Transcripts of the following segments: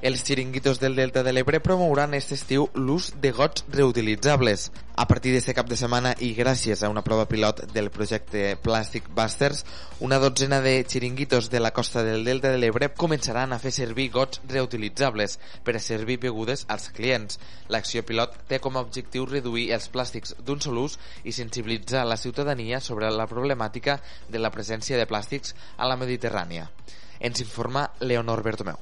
Els xiringuitos del Delta de l'Ebre promouran aquest estiu l'ús de gots reutilitzables. A partir d'aquest cap de setmana i gràcies a una prova pilot del projecte Plastic Busters, una dotzena de xiringuitos de la costa del Delta de l'Ebre començaran a fer servir gots reutilitzables per a servir begudes als clients. L'acció pilot té com a objectiu reduir els plàstics d'un sol ús i sensibilitzar la ciutadania sobre la problemàtica de la presència de plàstics a la Mediterrània. Ens informa Leonor Bertomeu.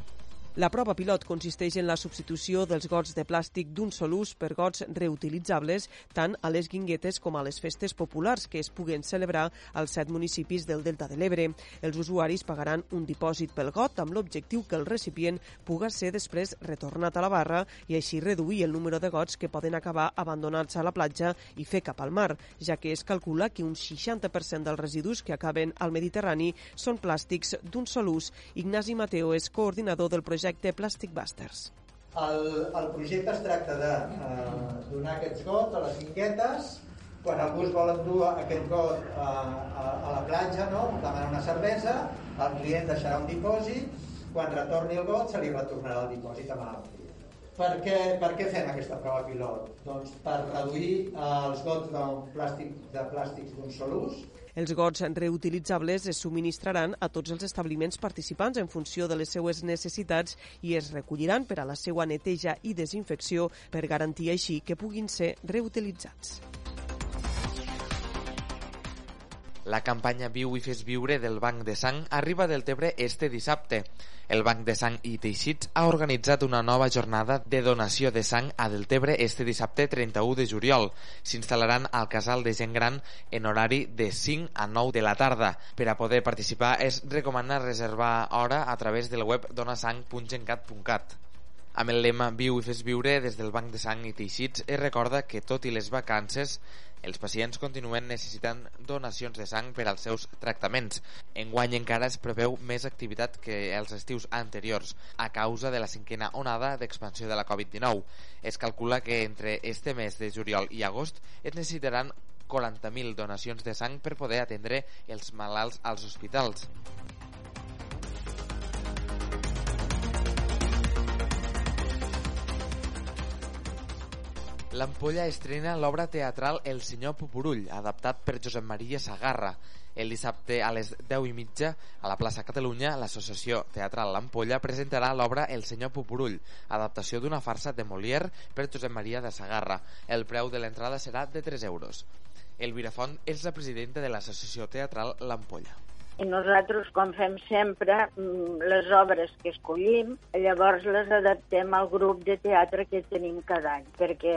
La prova pilot consisteix en la substitució dels gots de plàstic d'un sol ús per gots reutilitzables tant a les guinguetes com a les festes populars que es puguen celebrar als set municipis del Delta de l'Ebre. Els usuaris pagaran un dipòsit pel got amb l'objectiu que el recipient puga ser després retornat a la barra i així reduir el número de gots que poden acabar abandonats a la platja i fer cap al mar, ja que es calcula que un 60% dels residus que acaben al Mediterrani són plàstics d'un sol ús. Ignasi Mateo és coordinador del projecte projecte Plastic Busters. El, el projecte es tracta de eh, donar aquests gots a les guinguetes quan algú es vol endur aquest got a, a, a la platja, no? demanar una cervesa, el client deixarà un dipòsit, quan retorni el got se li retornarà el dipòsit amb client. Per què, per què fem aquesta prova pilot? Doncs per reduir eh, els gots de plàstic, de plàstics d'un sol ús els gots reutilitzables es subministraran a tots els establiments participants en funció de les seues necessitats i es recolliran per a la seva neteja i desinfecció per garantir així que puguin ser reutilitzats. La campanya Viu i Fes Viure del Banc de Sang arriba del Tebre este dissabte. El Banc de Sang i Teixits ha organitzat una nova jornada de donació de sang a Deltebre este dissabte 31 de juliol. S'instal·laran al casal de gent gran en horari de 5 a 9 de la tarda. Per a poder participar es recomana reservar hora a través del web donasang.gencat.cat. Amb el lema Viu i fes viure, des del Banc de Sang i Teixits es recorda que tot i les vacances els pacients continuen necessitant donacions de sang per als seus tractaments. Enguany encara es preveu més activitat que els estius anteriors a causa de la cinquena onada d'expansió de la Covid-19. Es calcula que entre este mes de juliol i agost es necessitaran 40.000 donacions de sang per poder atendre els malalts als hospitals. L'Ampolla estrena l'obra teatral El senyor Pupurull, adaptat per Josep Maria Sagarra. El dissabte a les 10 i mitja, a la plaça Catalunya, l'Associació Teatral L'Ampolla presentarà l'obra El senyor Pupurull, adaptació d'una farsa de Molière per Josep Maria de Sagarra. El preu de l'entrada serà de 3 euros. Elvira Font és la presidenta de l'Associació Teatral L'Ampolla. I nosaltres, com fem sempre, mm, les obres que escollim, llavors les adaptem al grup de teatre que tenim cada any, perquè,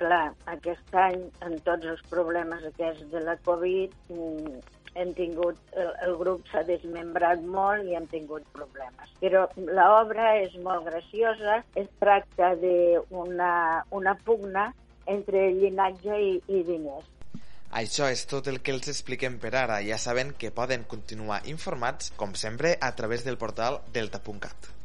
clar, aquest any, amb tots els problemes aquests de la Covid, mm, hem tingut, el, el grup s'ha desmembrat molt i hem tingut problemes. Però l'obra és molt graciosa, es tracta d'una una pugna entre llinatge i, i diners això és tot el que els expliquem per ara. Ja saben que poden continuar informats, com sempre, a través del portal delta.cat.